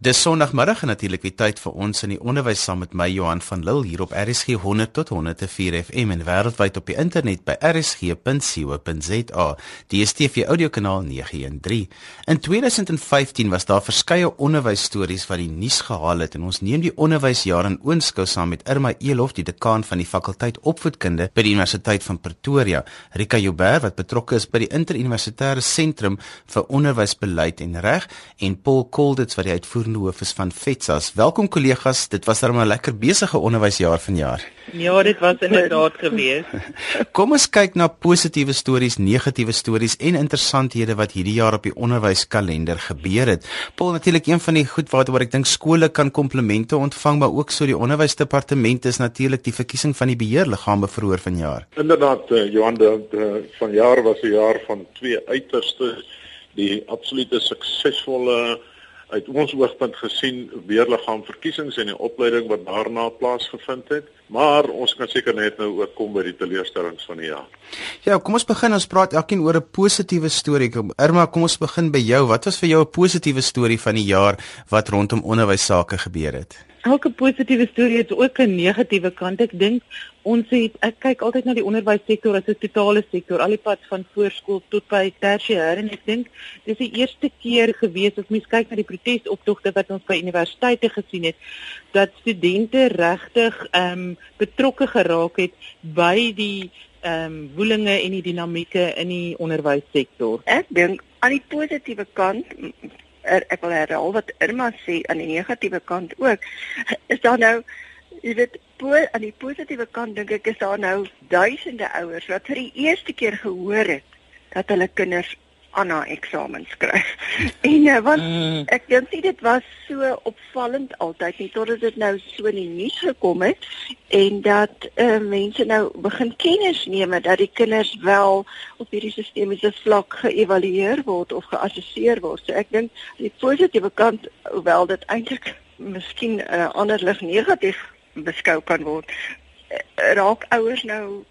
Dis Sondagmiddag en natuurlik die tyd vir ons in die onderwys saam met my Johan van Lille hier op RSG 100 tot 104 FM en wêreldwyd op die internet by rsg.co.za. Die DStv audiokanaal 913. In 2015 was daar verskeie onderwysstories wat die nuus gehaal het en ons neem die onderwysjaar in oënskou saam met Irma Elof, die dekaan van die fakulteit opvoedkunde by die Universiteit van Pretoria, Rika Joubert wat betrokke is by die interuniversitêre sentrum vir onderwysbeleid en reg en Paul Colditz wat die uitvoer hoof is van FETSAS. Welkom kollegas, dit was darem 'n lekker besige onderwysjaar vanjaar. Ja, dit was inderdaad gewees. Kom ons kyk na positiewe stories, negatiewe stories en interessanthede wat hierdie jaar op die onderwyskalender gebeur het. Paul, natuurlik een van die goed waaroor ek dink skole kan komplimente ontvang, maar ook so die onderwysdepartement is natuurlik die verkiesing van die beheerliggame vroeër vanjaar. Inderdaad, uh, Johan, vanjaar was 'n jaar van twee uiterste die absolute suksesvolle uit ons oogpunt gesien weerliggaam verkiesings en die opleiding wat daarna plaasgevind het, maar ons kan seker net nou ook kom by die teleurstellings van die jaar. Ja, kom ons begin ons praat elkeen oor 'n positiewe storie. Irma, kom ons begin by jou. Wat was vir jou 'n positiewe storie van die jaar wat rondom onderwys sake gebeur het? Elke positiewe storie het ook 'n negatiewe kant. Ek dink ons het ek kyk altyd na die onderwyssektor as 'n totale sektor, al die pad van voorskool tot by tersiêr en ek dink dis die eerste keer gewees as mens kyk na die protesoptogte wat ons by universiteite gesien het dat studente regtig ehm um, betrokke geraak het by die ehm um, woelinge en die dinamieke in die onderwyssektor. Ek dink aan die positiewe kant ek wil herhaal wat Irma sê aan die negatiewe kant ook is daar nou jy weet po, aan die positiewe kant dink ek is daar nou duisende ouers wat vir die eerste keer gehoor het dat hulle kinders Anna eksamen skryf. En uh, want mm. ek dink nie dit was so opvallend altyd nie totdat dit nou so in die nuus gekom het en dat uh, mense nou begin kennis neem dat die kinders wel op hierdie sistemiese vlak geëvalueer word of geassesseer word. So ek dink die positiewe kant hoewel dit eintlik miskien uh, ander lig negatief beskou kan word, raak ouers nou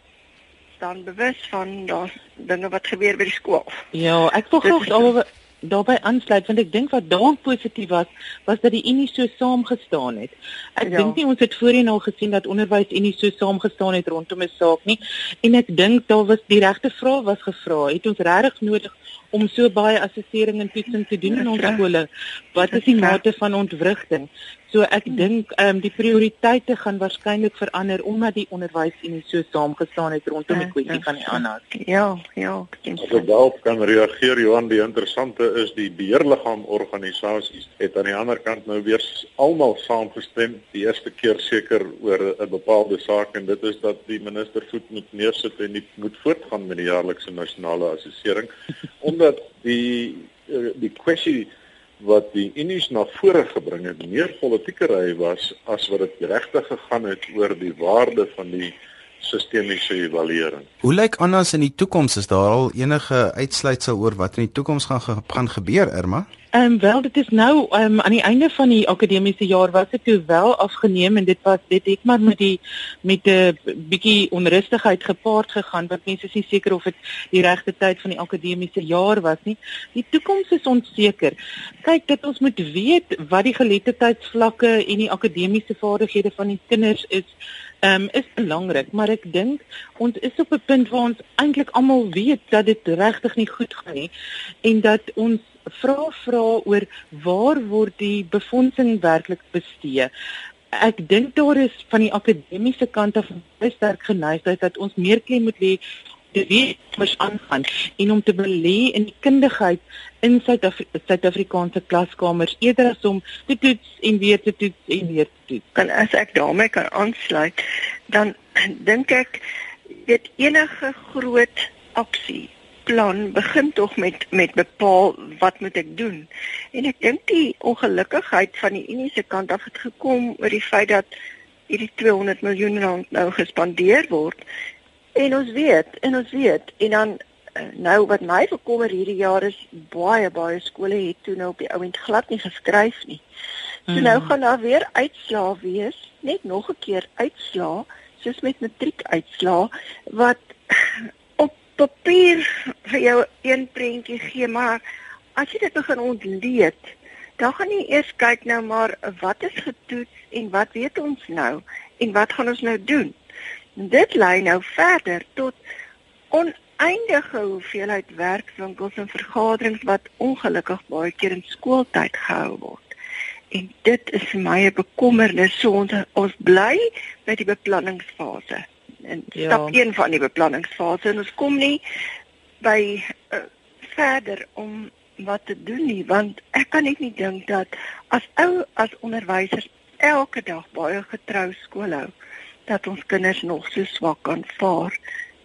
dan bewus van daar dinge wat gebeur by die skool. Ja, ek wil graag alwe daarbey aansluit want ek dink wat dalk positief was was dat die Unie so saamgestaan het. Ek ja. dink nie ons het voorheen al gesien dat onderwys Unie so saamgestaan het rondom 'n saak nie en ek dink daar was die regte vraag was gevra, het ons regtig nodig om so baie assessering en toetsing te doen in ons skole? Wat is die mate van ontwrigting? So ek hmm. dink ehm um, die prioriteite gaan waarskynlik verander omdat die onderwysunie so saamgestaan het rondom die ja, kwessie ja, van die aanhou. Ja, ja, ek dink so. Daarop kan reageer Johan, die interessante is die beheerliggaam organisasies het aan die ander kant nou weer almal saamgestem die eerste keer seker oor 'n bepaalde saak en dit is dat die minister voet moet neersit en nie moet voortgaan met die jaarlikse nasionale assessering omdat die eh, die kwessie wat die Unies na vore gebring het meer politiekery was as wat dit regtig gegaan het oor die waarde van die sistemiese evaluering. Hoe lyk anders in die toekoms? Is daar al enige uitsluitsel oor wat in die toekoms gaan gaan gebeur, Irma? Ehm um, wel dit is nou ehm um, aan die einde van die akademiese jaar was dit toe wel afgeneem en dit was dit het maar met die met 'n bietjie onrustigheid gepaard gegaan want mense is nie seker of dit die regte tyd van die akademiese jaar was nie. Die toekoms is onseker. Kyk, dit ons moet weet wat die geletterdheidsvlakke en die akademiese vaardighede van die kinders is ehm um, is belangrik, maar ek dink ons is op 'n punt waar ons eintlik almal weet dat dit regtig nie goed gaan nie en dat ons vra vra oor waar word die befondsing werklik bestee. Ek dink daar is van die akademiese kant af baie sterk geneigtheid dat ons meer klem moet lê te weet wat aangaan en om te belê in die kundigheid in Suid-Afrikaanse klaskamers eerder as om te toets en weer te toets en weer te toets. Kan as ek daarmee kan aansluit, dan dink ek weet enige groot aksie plan begin tog met met bepaal wat moet ek doen. En ek dink die ongelukkigheid van die Unie se kant af het gekom oor die feit dat hierdie 200 miljoen rand nou gespandeer word. En ons weet, en ons weet, en dan eh, nou wat my bekommer hierdie jaar is baie baie skole het toe nou op die ouend glad nie geskryf nie. So nou hmm. gaan daar weer uitslaa wees, net nog 'n keer uitslaa soos met matriek uitslaa wat papier vir jou een prentjie gee, maar as jy dit begin ontleed, dan gaan jy eers kyk nou maar wat is getoets en wat weet ons nou en wat gaan ons nou doen. Dit lei nou verder tot oneindige hoeveelheid werkswinkels en vergaderings wat ongelukkig baie keer in skooltyd gehou word. En dit is vir my 'n bekommernis. So ons ons bly by die beplanningsfase. En ja. stap 1 van die beplanningsfase en ons kom nie by uh, verder om wat te doen nie want ek kan net nie dink dat as ou as onderwysers elke dag baie getrou skool hou dat ons kinders nog so swak aanvaar.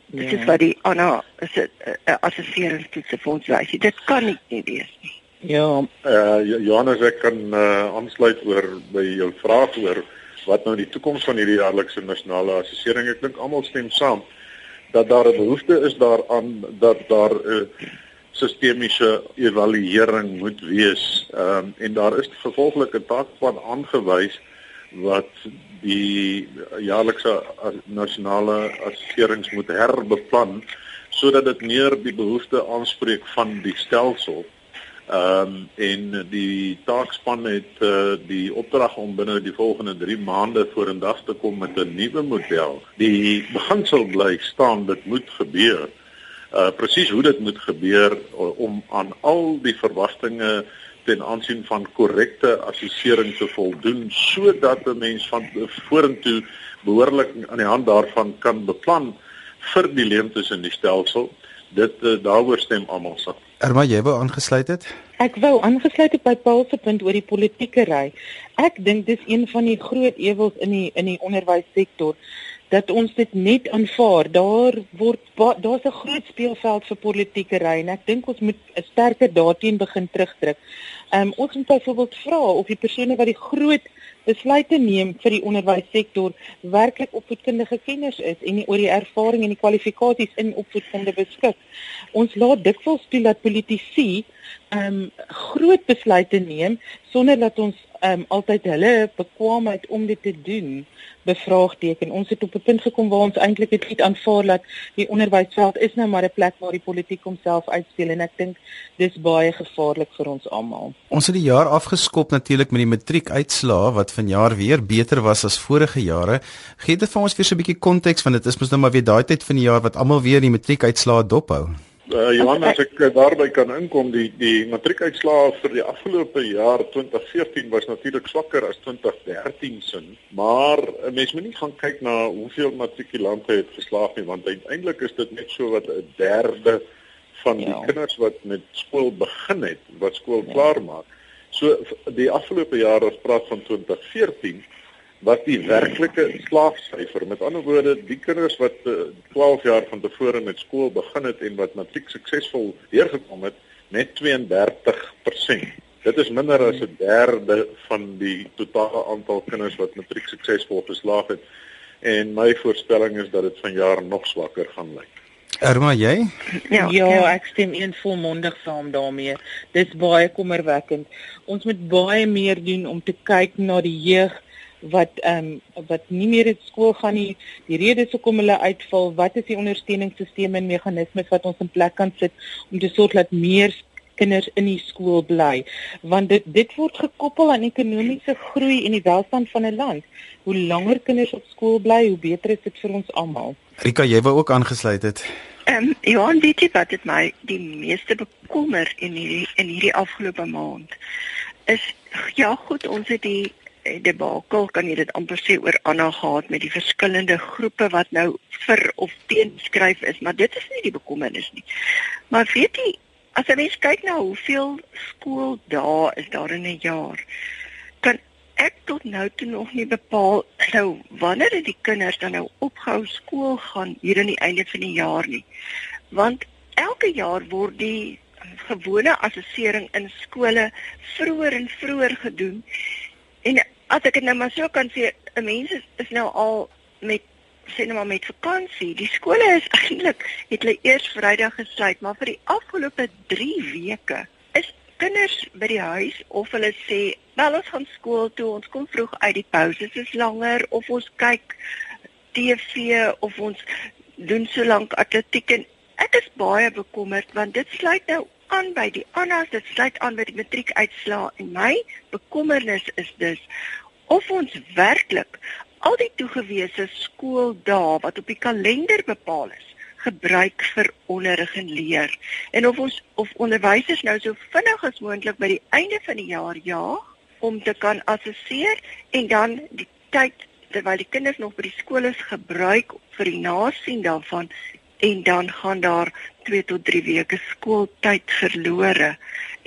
Dit ja. is wat die Anna is dit uh, uh, assesseringstoetse vir ons wys. Dit kan nie, nie wees nie. Ja. Eh uh, Johannes ek kan uh, aansluit oor by jou vraag oor wat nou die toekoms van hierdie jaarlikse nasionale assessering. Ek dink almal stem saam dat daar 'n behoefte is daaraan dat daar 'n uh, sistemiese evaluering moet wees. Ehm um, en daar is vervolglik 'n taakplan aangewys wat die jaarlikse nasionale assesserings moet herbeplan sodat dit meer die behoefte aanspreek van die stelsel Ehm um, en die taakspan het uh, die opdrag om binne die volgende 3 maande vorendag te kom met 'n nuwe model. Die beginsel bly staan, dit moet gebeur. Uh presies hoe dit moet gebeur uh, om aan al die verwagtinge ten aansien van korrekte assessering te voldoen sodat 'n mens van vorentoe behoorlik aan die hand daarvan kan beplan vir die leemtes in die stelsel. Dit uh, daaroor stem almal saam. Erma, jy wou aangesluit het? Ek wou aangesluit het by Paul se punt oor die politieke ry. Ek dink dis een van die groot ewels in die in die onderwyssektor dat ons dit net aanvaar. Daar word daar's 'n groot speelveld vir politieke ry en ek dink ons moet 'n sterker daarteen begin terugdruk. Ehm um, ons moet byvoorbeeld vra of die persone wat die groot besluite neem vir die onderwyssektor werklik opvoedkundige kenners is en oor die ervaring en die kwalifikasies in opvoedkunde beskik. Ons laat dikwels toe dat politici ehm um, groot besluite neem sonder dat ons ehm um, altyd hulle bekwaamheid om dit te doen bevraagteken. Ons het op 'n punt gekom waar ons eintlik het net aanvaar dat die onderwysveld is nou maar 'n plek waar die politiek homself uitspeel en ek dink dis baie gevaarlik vir ons almal. Ons het die jaar afgeskop natuurlik met die matriekuitslae wat vanjaar weer beter was as vorige jare. Gee dit vir ons weer so 'n bietjie konteks want dit is mos nou maar weer daai tyd van die jaar wat almal weer die matriekuitslae dophou. Uh, Johan as ek uh, daarby kan inkom die die matriekuitslae vir die afgelope jaar 2014 was natuurlik swakker as 2013 sin maar 'n uh, mens moet nie gaan kyk na hoeveel matrikulante het geslaag nie want uiteindelik is dit net so wat 'n derde van die ja. kinders wat met skool begin het wat skool ja. klaar maak so die afgelope jaar as praat van 2014 wat die werklike slaagsyfer met ander woorde die kinders wat uh, eh, 12 jaar van tevore met skool begin het en wat matriek suksesvol deurgekom het net 32%. Dit is minder as 'n derde van die totale aantal kinders wat matriek suksesvol geslaag het en my voorspelling is dat dit vanjaar nog swakker gaan lyk. Erma jy? Ja, ja, ek stem een volmondig saam daarmee. Dit is baie kommerwekkend. Ons moet baie meer doen om te kyk na die jeug wat ehm um, wat nie meer in skool gaan nie. Die redes hoekom hulle uitval, wat is die ondersteuningsstelsels en meganismes wat ons in plek kan sit om te sorg dat meer kinders in die skool bly? Want dit dit word gekoppel aan ekonomiese groei en die welstand van 'n land. Hoe langer kinders op skool bly, hoe beter is dit vir ons almal. Rika, jy wou ook aangesluit het. Ehm um, ja, en weet jy wat dit my die meeste bekommer in hierdie in hierdie afgelope maand is ja, goed, ons het die debakel kan jy dit amper sê oor Anna gehad met die verskillende groepe wat nou vir of teen skryf is, maar dit is nie die bekommernis nie. Maar weet jy, as jy mens kyk na hoeveel skooldae is daar in 'n jaar, kan ek tot nou toe nog nie bepaal nou wanneer die kinders dan nou ophou skool gaan hier aan die einde van die jaar nie. Want elke jaar word die gewone assessering in skole vroeër en vroeër gedoen. En as ek dit nou maar so kan sê, 'n mens is, is nou al met sê nou maar met vakansie. Die skole is eintlik het hulle eers Vrydag gesluit, maar vir die afgelope 3 weke is kinders by die huis of hulle sê, "Wel ons gaan skool toe, ons kom vroeg uit, die pauses is langer of ons kyk TV of ons doen so lank atletiek en ek is baie bekommerd want dit sluit nou aan by die ANAs, dit sluit aan by die matriekuitslae en my bekommernis is dus of ons werklik al die toegewese skooldae wat op die kalender bepaal is gebruik vir onderrig en leer en of ons of onderwysers nou so vinnig as moontlik by die einde van die jaar jaag om te kan assesseer en dan die tyd terwyl die kinders nog by die skool is gebruik vir die nasien daarvan en dan gaan daar 2 tot 3 weke skooltyd verlore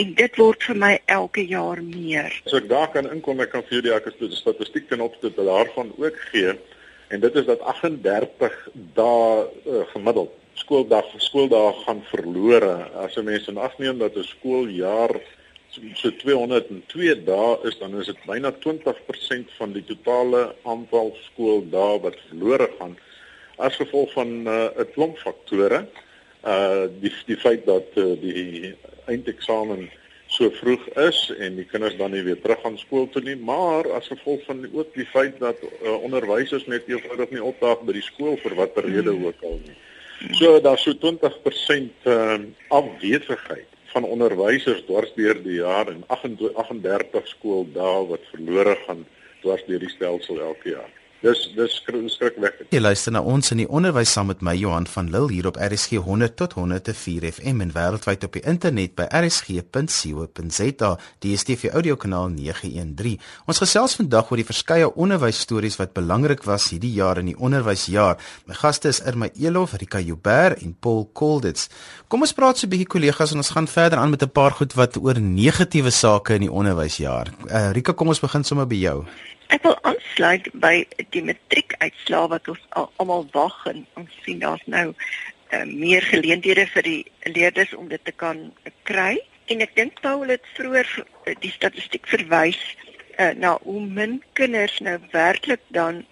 en dit word vir my elke jaar meer. So ek daar kan inkom ek kan vir julle ek het statistiek ten opsigte daarvan ook gee en dit is dat 38 dae uh, gemiddeld skooldag skooldae gaan verlore as 'n mens in ag neem dat 'n skooljaar so 202 dae is dan is dit byna 20% van die totale aantal skooldae wat verlore gaan as gevolg van uh, 'n uh, klomp faktore. Uh die die feit dat uh, die eindeksamen so vroeg is en die kinders dan nie weer terug gaan skool toe nie, maar as gevolg van ook die feit dat uh, onderwysers net eenvoudig nie opdaag by die skool vir watter rede hmm. ook al nie. So daar's so 20% uh, afwesigheid van onderwysers dwars deur die jaar en 38, 38 skooldae wat verlore gaan dwars deur die stelsel elke jaar. Dis dis skrikwekkend. Jy luister na ons in die onderwys saam met my Johan van Lille hier op RSG 100 tot 104 FM en wêreldwyd op die internet by rsg.co.za. Die DStv audiokanaal 913. Ons gesels vandag oor die verskeie onderwysstories wat belangrik was hierdie jaar in die onderwysjaar. My gaste is Irma Elof, Rika Jouber en Paul Kolditz. Kom ons praat so 'n bietjie kollegas en ons gaan verder aan met 'n paar goed wat oor negatiewe sake in die onderwysjaar. Uh, Rika, kom ons begin sommer by jou. Ek wil aansluit by die matriekuitslae wat ons almal wag en ons sien daar's nou uh, meer geleenthede vir die leerders om dit te kan kry. En ek dink Paul het vroeër die statistiek verwys uh, na hoe min kinders nou werklik dan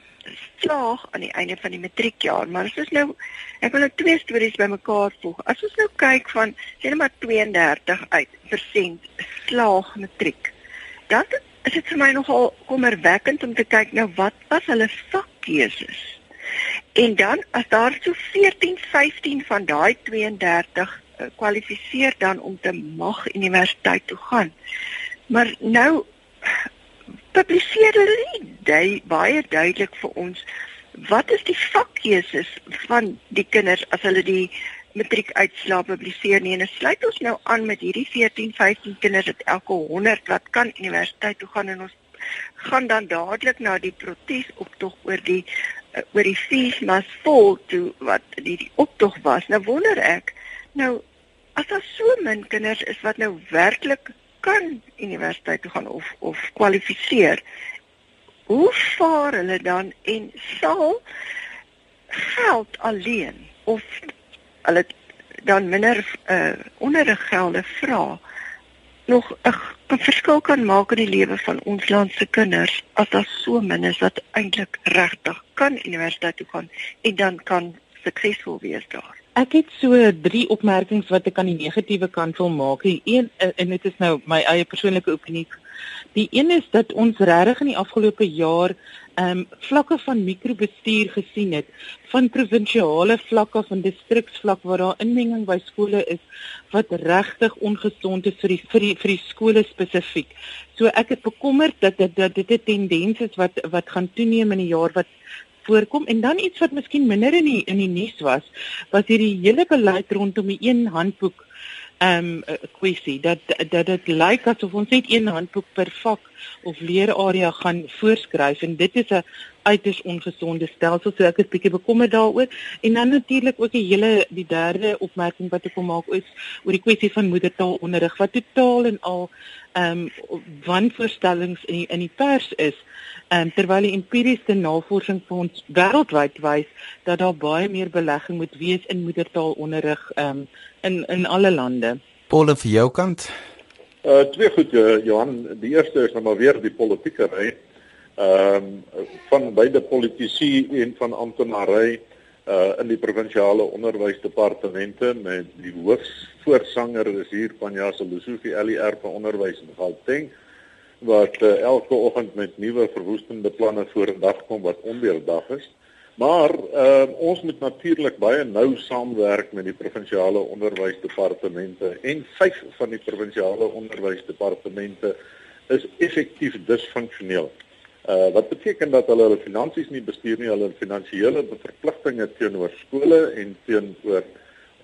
slaag aan die einde van die matriekjaar. Maar as ons nou ek wil nou twee stories bymekaar voeg. As ons nou kyk van sê net maar 32 uit persent slaag matriek dan is dit vir my nogal kommerwekkend om te kyk nou wat was hulle vakkeuses. En dan as daar so 14, 15 van daai 32 uh, kwalifiseer dan om te mag universiteit toe gaan. Maar nou publiseer hulle nie dui, baie duidelik vir ons wat is die vakkeuses van die kinders as hulle die matriekuitslae publiseer nie en dit sluit ons nou aan met hierdie 14, 15 kinders wat elke 100 wat kan universiteit toe gaan en ons gaan dan dadelik na die protes optog oor die uh, oor die fees mas vol toe wat die, die optog was. Nou wonder ek nou as daar so min kinders is wat nou werklik kan universiteit toe gaan of of kwalifiseer. Hoe vaar hulle dan en sal geld alleen of hulle dan minder uh onderriggelde vra nog 'n verskil kan maak in die lewe van ons land se kinders as daar so min is wat eintlik regtig kan universiteit toe gaan en dan kan suksesvol wees daar. Ek het so drie opmerkings wat ek aan die negatiewe kant wil maak. Die een eh, en dit is nou my eie persoonlike opinie. Die een is dat ons regtig in die afgelope jaar ehm um, vlakke van mikrobestuur gesien het van provinsiale vlakke van distriksvlak waar daar inmenging by skole is wat regtig ongesond is vir die vir die vir die skole spesifiek. So ek het bekommerd dat dit dat dit 'n tendens is wat wat gaan toeneem in die jaar wat voorkom en dan iets wat miskien minder in die in die nuus was was hierdie hele beleid rondom die een handboek um, kwessie dat dat dit lyk asof ons net een handboek per vak of leerarea gaan voorskryf. En dit is 'n uiters ongesonde stelsel so ek is bietjie bekommerd daaroor en dan natuurlik ook die hele die derde opmerking wat ek wil maak is oor die kwessie van moedertaalonderrig wat totaal en al ehm um, wanvoorstellings in die, in die pers is um, terwyl die empiriese navorsing vir ons wêreldwyd wys dat daar baie meer belegging moet wees in moedertaalonderrig ehm um, in in alle lande. Paul vir jou kant. Uh twee goed uh, Johan, die eerste is nou maar weer die politieke ry. Ehm um, van beide politici en van amptenary uh in die provinsiale onderwysdepartemente met die hoofvoorsanger is hier van Jaselusufi LER vir onderwys in Gauteng wat uh, elke oggend met nuwe verwoestende planne voor 'n dag kom wat onweerdag is. Maar uh, ons moet natuurlik baie nou saamwerk met die provinsiale onderwysdepartemente en vyf van die provinsiale onderwysdepartemente is effektief disfunksioneel. Uh wat beteken dat hulle hulle finansies nie bestuur nie, hulle finansiële verpligtinge teenoor skole en teenoor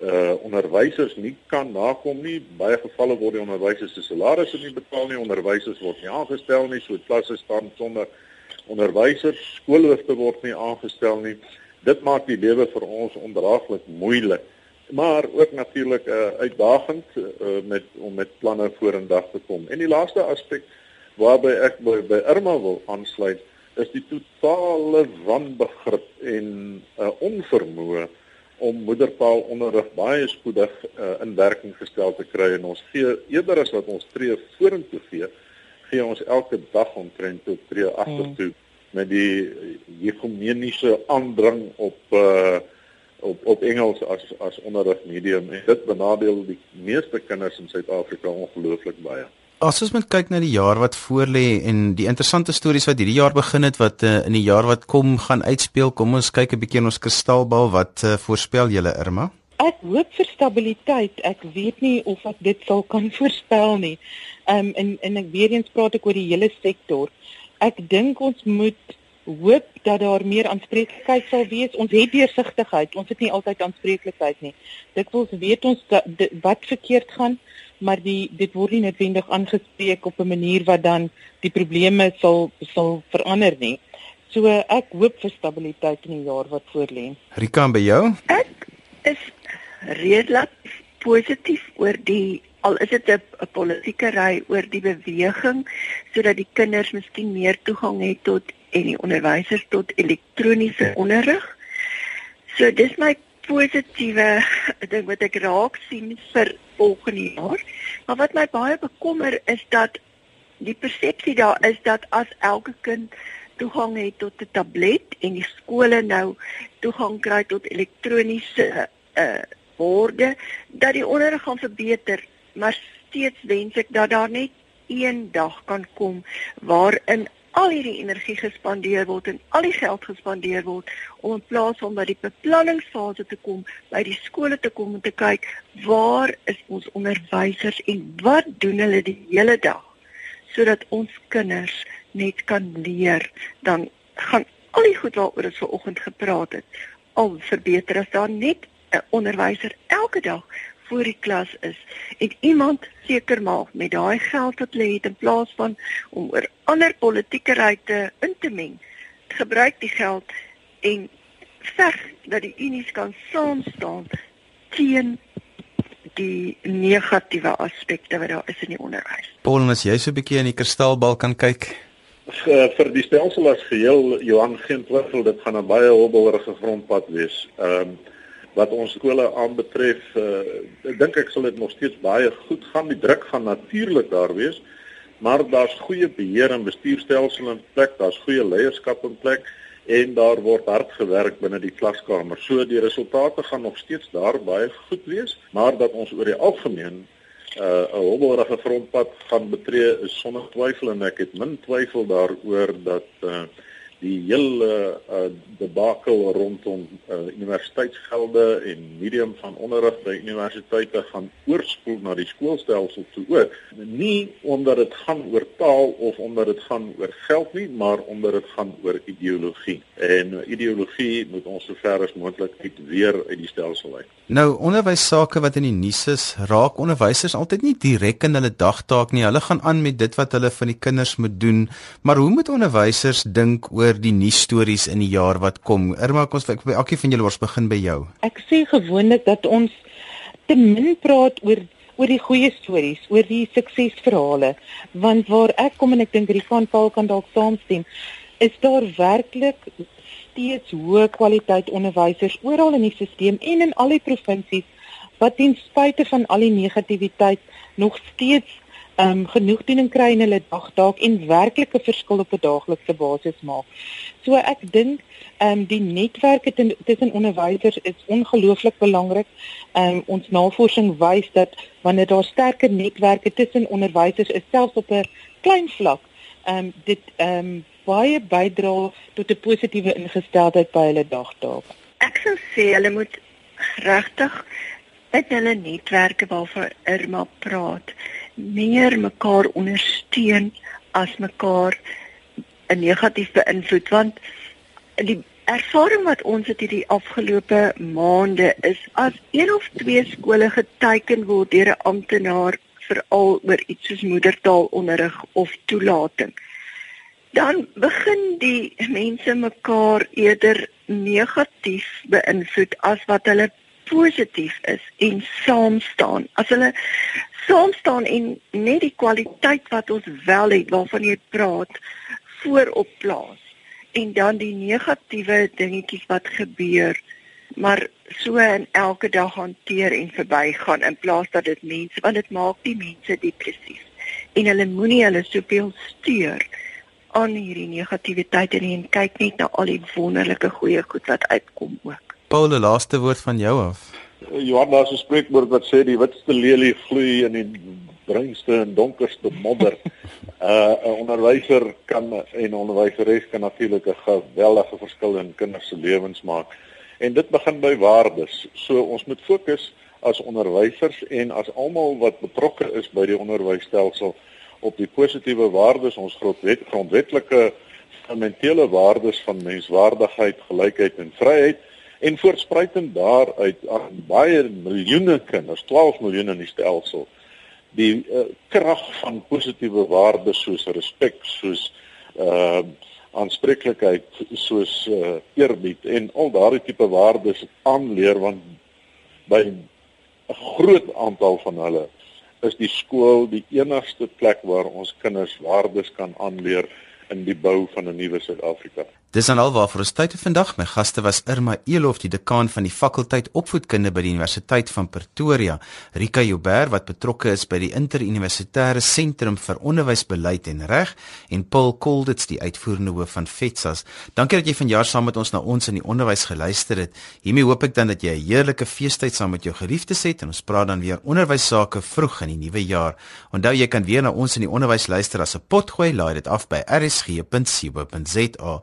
uh onderwysers nie kan nakom nie. Baie gevalle word die onderwysers se salarisse nie betaal nie, onderwysers word nie aangestel nie, so klasse staan sonder onderwysers, skoolhoofde word nie aangestel nie. Dit maak die lewe vir ons ondraaglik moeilik. Maar ook natuurlik 'n uh, eh, uitdagend uh, met om met planne vorendag te kom. En die laaste aspek waarby ek by, by Irma wil aansluit, is die totale wanbegrip en 'n uh, onvermoë om moedertaalonderrig baie spoedig uh, in werking gestel te kry en ons gee eerder as wat ons tree vorentoe gee, gee ons elke dag omtrent tot tree agtertoe hmm. met die ekumeniese aandrang op uh op op Engels as as onderrigmedium en dit benadeel die meeste kinders in Suid-Afrika ongelooflik baie. As ons moet kyk na die jaar wat voorlê en die interessante stories wat hierdie jaar begin het wat uh, in die jaar wat kom gaan uitspeel, kom ons kyk 'n bietjie in ons kristalbal wat uh, voorspel julle Irma? Ek hoop vir stabiliteit. Ek weet nie of ek dit sal kan voorspel nie. Ehm um, en en ek weer eens praat ek oor die hele sektor. Ek dink ons moet hoop dat daar meer aanspreeklikheid sal wees. Ons het deursigtigheid. Ons het nie altyd aanspreeklikheid nie. Dikwels weet ons dat wat verkeerd gaan, maar die dit word nie noodwendig aangespreek op 'n manier wat dan die probleme sal sal verander nie. So ek hoop vir stabiliteit in die jaar wat voorlê. Rika by jou? Ek is redelik positief oor die al is dit 'n politieke ry oor die beweging sodat die kinders miskien meer toegang het tot en die onderwysers tot elektroniese onderrig. So dis my positiewe ding wat ek raak sien vir volgende jaar. Maar wat my baie bekommer is dat die persepsie daar is dat as elke kind toegang het tot 'n tablet en die skole nou toegang kry tot elektroniese uh borde dat die onderrig gaan verbeter maar steeds wens ek dat daar net een dag kan kom waarin al hierdie energie gespandeer word en al die geld gespandeer word om in plaas van by die beplanningsfase te kom, by die skole te kom en te kyk waar is ons onderwysers en wat doen hulle die hele dag sodat ons kinders net kan leer? Dan gaan al die goed waaroor ons vanoggend gepraat het al verbeter as daar net 'n onderwyser elke dag voor die klas is en iemand seker maak met daai geld wat hulle het in plaas van om oor ander politieke ryte in te meng gebruik die geld en veg dat die unies kan saam staan teen die negatiewe aspekte wat daar is in die onderwys. Paul, as jy so 'n bietjie in die kristalbal kan kyk, uh, vir die stelsel as geheel Johan geen twyfel dit gaan 'n baie hobbelrige grondpad wees. Ehm um, wat ons skole aanbetref, uh, ek dink ek sal dit nog steeds baie goed gaan. Die druk gaan natuurlik daar wees, maar daar's goeie beheer en bestuurstelsel in plek, daar's goeie leierskap in plek en daar word hard gewerk binne die klaskamer. So die resultate gaan nog steeds daar baie goed wees, maar dat ons oor die algemeen uh, 'n uh, hobbelrige frontpad gaan betree is sonder twyfel en ek het min twyfel daaroor dat uh, die hele uh, debakel rondom uh, universiteitsgelde en medium van onderrig by universiteite gaan oorspoel na die skoolstelsel toe ook. Nie omdat dit gaan oor taal of omdat dit gaan oor geld nie, maar omdat dit gaan oor ideologie. En ideologie moet ons sover as moontlik uit weer uit die stelsel uit. Nou, onderwys sake wat in die nuus is, raak onderwysers altyd nie direk in hulle dagtaak nie. Hulle gaan aan met dit wat hulle van die kinders moet doen. Maar hoe moet onderwysers dink oor oor die nuusstories in die jaar wat kom. Irma, kom ons kyk by elkeen van julle ons begin by jou. Ek sê gewoonlik dat ons te min praat oor oor die goeie stories, oor die suksesverhale, want waar ek kom en ek dink hierdie van Paul kan dalk saamstem, is daar werklik steeds hoë kwaliteit onderwysers oral in die stelsel en in al die provinsies wat ten spyte van al die negativiteit nog steeds ehm um, genoegdoening kry in hulle dag dalk en werklike verskil op 'n daaglikse basis maak. So ek dink ehm um, die netwerke tussen onderwysers is ongelooflik belangrik. Ehm um, ons navorsing wys dat wanneer daar sterker netwerke tussen onderwysers is selfs op 'n klein vlak ehm um, dit ehm um, baie bydra tot 'n positiewe ingesteldheid by hulle dagtaak. Ek sou sê hulle moet regtig met hulle netwerke waarvan Irma praat, meer mekaar ondersteun as mekaar 'n negatief beïnvloed want die ervaring wat ons het hierdie afgelope maande is as een of twee skole geteken word deur 'n amptenaar veral oor iets soos moedertaalonderrig of toelating dan begin die mense mekaar eerder negatief beïnvloed as wat hulle positief is en saam staan. As hulle saam staan en net die kwaliteit wat ons wel het waarvan jy praat voorop plaas en dan die negatiewe dingetjies wat gebeur maar so in elke dag hanteer en verbygaan in plaas dat dit mense want dit maak die mense depressief en hulle moenie hulle soveel steur aan hierdie negativiteit en kyk net na al die wonderlike goeie goed wat uitkom ook Paul, die laaste woord van jou af. Johanna se spreekwoord wat sê die witste lelie gloei in die bruinste en donkerste modder. Uh 'n onderwyser kan en onderwyseres kan natuurlik 'n geweldige verskil in kinders se lewens maak. En dit begin by waardes. So ons moet fokus as onderwysers en as almal wat betrokke is by die onderwysstelsel op die positiewe waardes, ons grondwet, grondwetlike fundamentele waardes van menswaardigheid, gelykheid en vryheid en voortspruitend daaruit aan baie miljoene kinders, 12 miljoen in die stelsel, die uh, krag van positiewe waardes soos respek, soos uh aanspreeklikheid, soos uh, eerbied en al daardie tipe waardes aanleer want by 'n groot aantal van hulle is die skool die enigste plek waar ons kinders waardes kan aanleer in die bou van 'n nuwe Suid-Afrika. Dis dan alwaar vir ons tyd vandag. My gaste was Irma Elof, die dekaan van die fakulteit opvoedkunde by die Universiteit van Pretoria, Rika Joubert wat betrokke is by die interuniversitêre sentrum vir onderwysbeleid en reg en Paul Kolditz, die uitvoerende hoof van FETSAS. Dankie dat jy vanjaar saam met ons na ons in die onderwys geluister het. Hiermee hoop ek dan dat jy 'n heerlike feestyd saam met jou geliefdes het en ons praat dan weer onderwys sake vroeg in die nuwe jaar. Onthou jy kan weer na ons in die onderwys luister as 'n potgooi, laai dit af by rsg.co.za